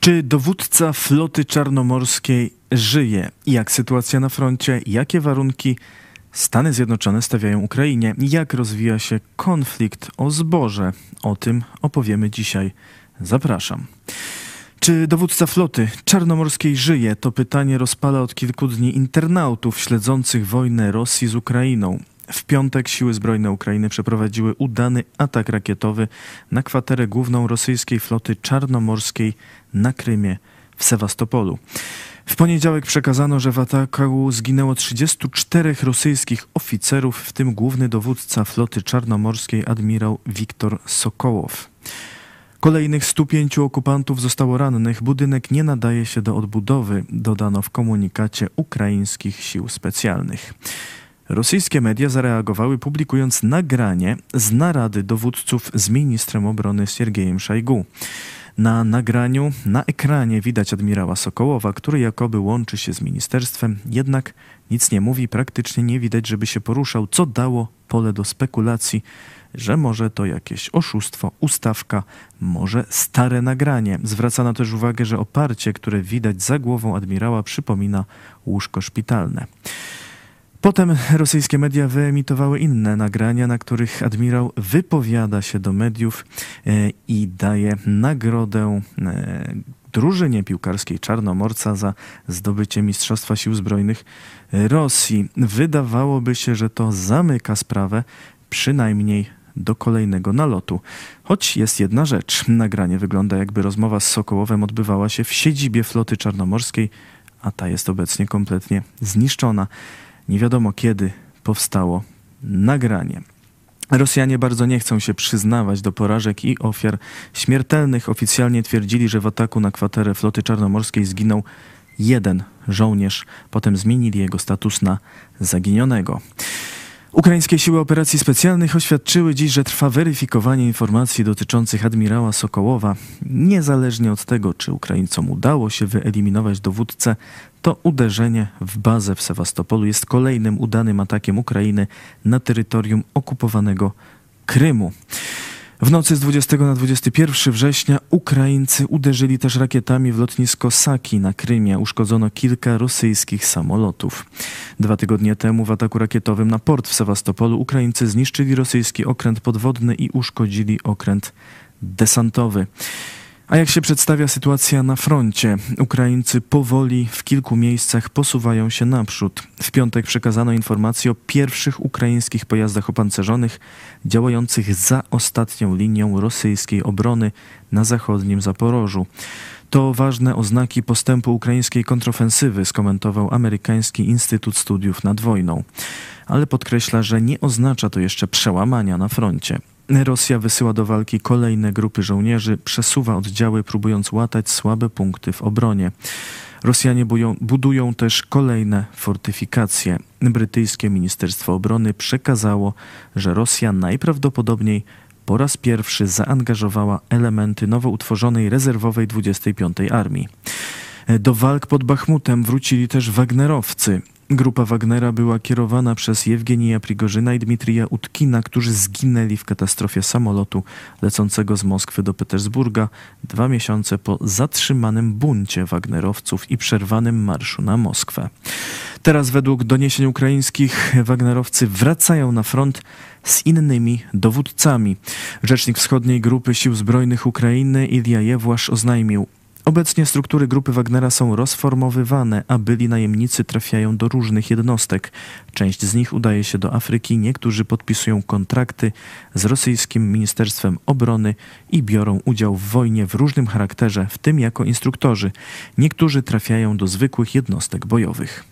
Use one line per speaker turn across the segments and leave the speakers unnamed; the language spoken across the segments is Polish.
Czy dowódca floty czarnomorskiej żyje? Jak sytuacja na froncie? Jakie warunki Stany Zjednoczone stawiają Ukrainie? Jak rozwija się konflikt o zboże? O tym opowiemy dzisiaj. Zapraszam. Czy dowódca floty czarnomorskiej żyje? To pytanie rozpala od kilku dni internautów śledzących wojnę Rosji z Ukrainą. W piątek siły zbrojne Ukrainy przeprowadziły udany atak rakietowy na kwaterę główną rosyjskiej floty czarnomorskiej na Krymie w Sewastopolu. W poniedziałek przekazano, że w ataku zginęło 34 rosyjskich oficerów, w tym główny dowódca floty czarnomorskiej admirał Wiktor Sokołow. Kolejnych 105 okupantów zostało rannych. Budynek nie nadaje się do odbudowy, dodano w komunikacie ukraińskich sił specjalnych. Rosyjskie media zareagowały publikując nagranie z narady dowódców z ministrem obrony Siergiejem Szajgu. Na nagraniu, na ekranie widać admirała Sokołowa, który jakoby łączy się z ministerstwem, jednak nic nie mówi, praktycznie nie widać, żeby się poruszał, co dało pole do spekulacji, że może to jakieś oszustwo, ustawka, może stare nagranie. Zwracano też uwagę, że oparcie, które widać za głową admirała, przypomina łóżko szpitalne. Potem rosyjskie media wyemitowały inne nagrania, na których admirał wypowiada się do mediów e, i daje nagrodę e, drużynie piłkarskiej Czarnomorca za zdobycie Mistrzostwa Sił Zbrojnych Rosji. Wydawałoby się, że to zamyka sprawę, przynajmniej do kolejnego nalotu. Choć jest jedna rzecz. Nagranie wygląda jakby rozmowa z Sokołowem odbywała się w siedzibie floty czarnomorskiej, a ta jest obecnie kompletnie zniszczona. Nie wiadomo kiedy powstało nagranie. Rosjanie bardzo nie chcą się przyznawać do porażek i ofiar śmiertelnych. Oficjalnie twierdzili, że w ataku na kwaterę floty czarnomorskiej zginął jeden żołnierz. Potem zmienili jego status na zaginionego. Ukraińskie siły operacji specjalnych oświadczyły dziś, że trwa weryfikowanie informacji dotyczących admirała Sokołowa. Niezależnie od tego, czy Ukraińcom udało się wyeliminować dowódcę, to uderzenie w bazę w Sewastopolu jest kolejnym udanym atakiem Ukrainy na terytorium okupowanego Krymu. W nocy z 20 na 21 września Ukraińcy uderzyli też rakietami w lotnisko Saki na Krymie. Uszkodzono kilka rosyjskich samolotów. Dwa tygodnie temu w ataku rakietowym na port w Sewastopolu Ukraińcy zniszczyli rosyjski okręt podwodny i uszkodzili okręt desantowy. A jak się przedstawia sytuacja na froncie? Ukraińcy powoli w kilku miejscach posuwają się naprzód. W piątek przekazano informację o pierwszych ukraińskich pojazdach opancerzonych działających za ostatnią linią rosyjskiej obrony na zachodnim Zaporożu. To ważne oznaki postępu ukraińskiej kontrofensywy, skomentował amerykański Instytut Studiów nad Wojną. Ale podkreśla, że nie oznacza to jeszcze przełamania na froncie. Rosja wysyła do walki kolejne grupy żołnierzy, przesuwa oddziały, próbując łatać słabe punkty w obronie. Rosjanie budują, budują też kolejne fortyfikacje. Brytyjskie Ministerstwo Obrony przekazało, że Rosja najprawdopodobniej po raz pierwszy zaangażowała elementy nowo utworzonej rezerwowej 25 Armii. Do walk pod Bachmutem wrócili też Wagnerowcy. Grupa Wagnera była kierowana przez Jewgenija Prigorzyna i Dmitrija Utkina, którzy zginęli w katastrofie samolotu lecącego z Moskwy do Petersburga dwa miesiące po zatrzymanym buncie Wagnerowców i przerwanym marszu na Moskwę. Teraz według doniesień ukraińskich Wagnerowcy wracają na front z innymi dowódcami. Rzecznik wschodniej grupy sił zbrojnych Ukrainy Ilja Jewłasz oznajmił, Obecnie struktury grupy Wagnera są rozformowywane, a byli najemnicy trafiają do różnych jednostek. Część z nich udaje się do Afryki, niektórzy podpisują kontrakty z rosyjskim Ministerstwem Obrony i biorą udział w wojnie w różnym charakterze, w tym jako instruktorzy. Niektórzy trafiają do zwykłych jednostek bojowych.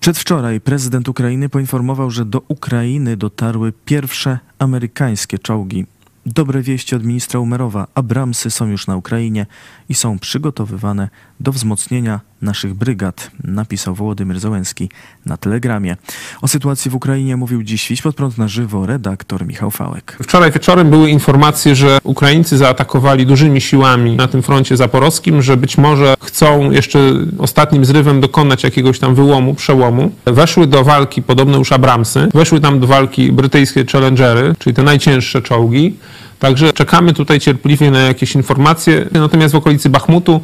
Przedwczoraj prezydent Ukrainy poinformował, że do Ukrainy dotarły pierwsze amerykańskie czołgi Dobre wieści od ministra Umerowa. Abramsy są już na Ukrainie i są przygotowywane do wzmocnienia naszych brygad, napisał Wołodymyr Załęski na Telegramie. O sytuacji w Ukrainie mówił dziś Wiś pod prąd na żywo redaktor Michał Fałek.
Wczoraj wieczorem były informacje, że Ukraińcy zaatakowali dużymi siłami na tym froncie zaporowskim, że być może chcą jeszcze ostatnim zrywem dokonać jakiegoś tam wyłomu, przełomu. Weszły do walki podobne już Abramsy, weszły tam do walki brytyjskie Challengery, czyli te najcięższe czołgi. Także czekamy tutaj cierpliwie na jakieś informacje. Natomiast w okolicy Bachmutu,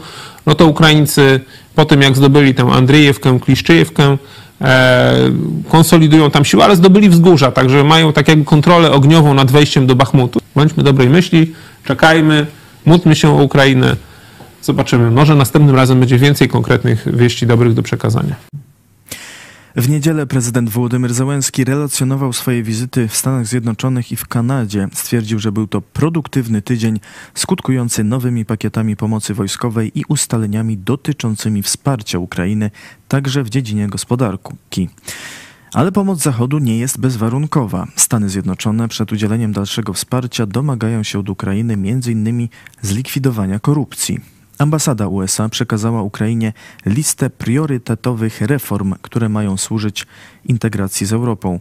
no to Ukraińcy po tym jak zdobyli tę Andrzejewkę, Kliszczyjewkę, e, konsolidują tam siły, ale zdobyli wzgórza, także mają tak jakby kontrolę ogniową nad wejściem do Bachmutu. Bądźmy dobrej myśli, czekajmy, módlmy się o Ukrainę. Zobaczymy. Może następnym razem będzie więcej konkretnych wieści dobrych do przekazania.
W niedzielę prezydent Wołodymyr Załęski relacjonował swoje wizyty w Stanach Zjednoczonych i w Kanadzie. Stwierdził, że był to produktywny tydzień skutkujący nowymi pakietami pomocy wojskowej i ustaleniami dotyczącymi wsparcia Ukrainy, także w dziedzinie gospodarki. Ale pomoc Zachodu nie jest bezwarunkowa. Stany Zjednoczone przed udzieleniem dalszego wsparcia domagają się od Ukrainy m.in. zlikwidowania korupcji. Ambasada USA przekazała Ukrainie listę priorytetowych reform, które mają służyć integracji z Europą.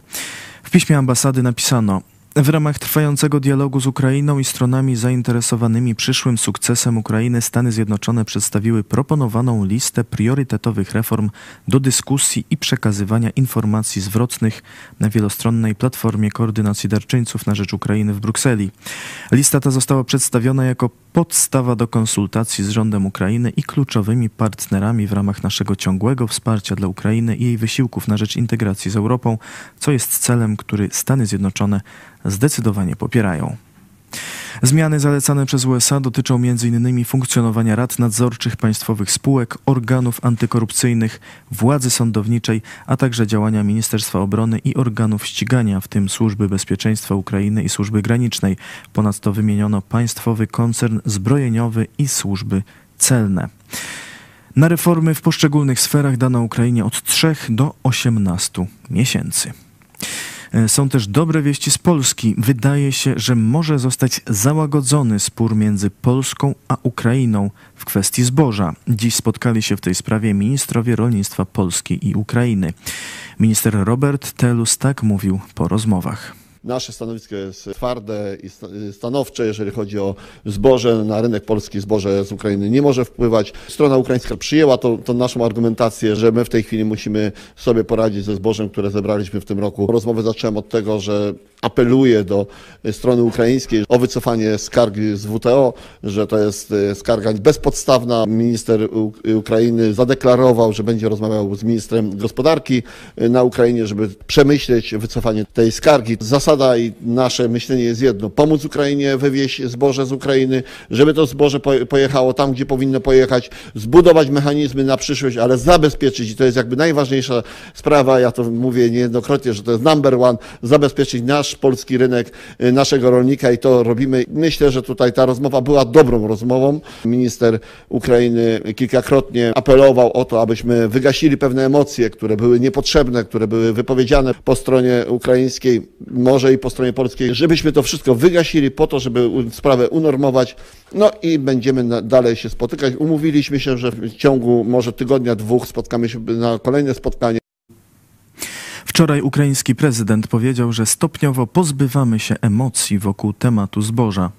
W piśmie ambasady napisano: w ramach trwającego dialogu z Ukrainą i stronami zainteresowanymi przyszłym sukcesem Ukrainy Stany Zjednoczone przedstawiły proponowaną listę priorytetowych reform do dyskusji i przekazywania informacji zwrotnych na wielostronnej platformie koordynacji darczyńców na rzecz Ukrainy w Brukseli. Lista ta została przedstawiona jako podstawa do konsultacji z rządem Ukrainy i kluczowymi partnerami w ramach naszego ciągłego wsparcia dla Ukrainy i jej wysiłków na rzecz integracji z Europą, co jest celem, który Stany Zjednoczone zdecydowanie popierają. Zmiany zalecane przez USA dotyczą m.in. funkcjonowania rad nadzorczych państwowych spółek, organów antykorupcyjnych, władzy sądowniczej, a także działania Ministerstwa Obrony i organów ścigania, w tym Służby Bezpieczeństwa Ukrainy i Służby Granicznej. Ponadto wymieniono państwowy koncern zbrojeniowy i służby celne. Na reformy w poszczególnych sferach dano Ukrainie od 3 do 18 miesięcy. E, są też dobre wieści z Polski. Wydaje się, że może zostać załagodzony spór między Polską a Ukrainą w kwestii zboża. Dziś spotkali się w tej sprawie ministrowie rolnictwa Polski i Ukrainy. Minister Robert Telus tak mówił po rozmowach.
Nasze stanowisko jest twarde i stanowcze, jeżeli chodzi o zboże. Na rynek polski zboże z Ukrainy nie może wpływać. Strona ukraińska przyjęła tą, tą naszą argumentację, że my w tej chwili musimy sobie poradzić ze zbożem, które zebraliśmy w tym roku. Rozmowę zacząłem od tego, że apeluję do strony ukraińskiej o wycofanie skargi z WTO, że to jest e, skarga bezpodstawna. Minister Ukrainy zadeklarował, że będzie rozmawiał z ministrem gospodarki e, na Ukrainie, żeby przemyśleć wycofanie tej skargi. Zasada i nasze myślenie jest jedno: pomóc Ukrainie wywieźć zboże z Ukrainy, żeby to zboże pojechało tam, gdzie powinno pojechać, zbudować mechanizmy na przyszłość, ale zabezpieczyć, i to jest jakby najważniejsza sprawa, ja to mówię niejednokrotnie, że to jest number one, zabezpieczyć nasz polski rynek y, naszego rolnika i to robimy. Myślę, że tutaj ta rozmowa była dobrą rozmową. Minister Ukrainy kilkakrotnie apelował o to, abyśmy wygasili pewne emocje, które były niepotrzebne, które były wypowiedziane po stronie ukraińskiej, może i po stronie polskiej, żebyśmy to wszystko wygasili po to, żeby sprawę unormować. No i będziemy dalej się spotykać. Umówiliśmy się, że w ciągu może tygodnia, dwóch spotkamy się na kolejne spotkanie.
Wczoraj ukraiński prezydent powiedział, że stopniowo pozbywamy się emocji wokół tematu zboża.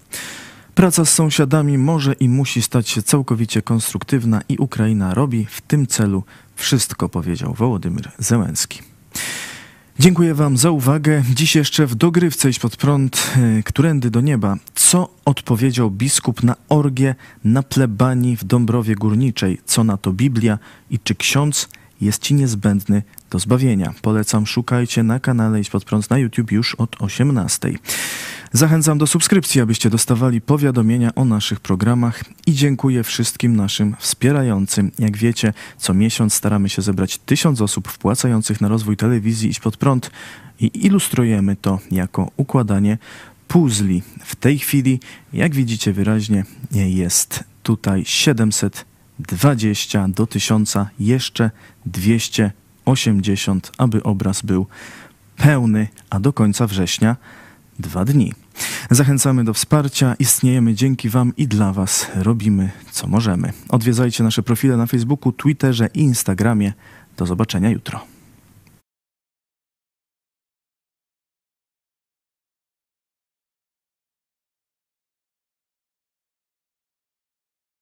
Praca z sąsiadami może i musi stać się całkowicie konstruktywna i Ukraina robi w tym celu wszystko, powiedział Wołodymyr Zełenski. Dziękuję Wam za uwagę. Dziś jeszcze w dogrywce iść pod prąd, y, którędy do nieba. Co odpowiedział biskup na orgię na plebanii w Dąbrowie Górniczej? Co na to Biblia i czy ksiądz jest Ci niezbędny do zbawienia. Polecam, szukajcie na kanale Idź Pod Prąd na YouTube już od 18. Zachęcam do subskrypcji, abyście dostawali powiadomienia o naszych programach i dziękuję wszystkim naszym wspierającym. Jak wiecie, co miesiąc staramy się zebrać tysiąc osób wpłacających na rozwój telewizji Idź Pod Prąd i ilustrujemy to jako układanie puzli. W tej chwili, jak widzicie wyraźnie, jest tutaj 720 do 1000, jeszcze 280, aby obraz był pełny, a do końca września dwa dni. Zachęcamy do wsparcia, istniejemy dzięki Wam i dla Was robimy co możemy. Odwiedzajcie nasze profile na Facebooku, Twitterze i Instagramie. Do zobaczenia jutro.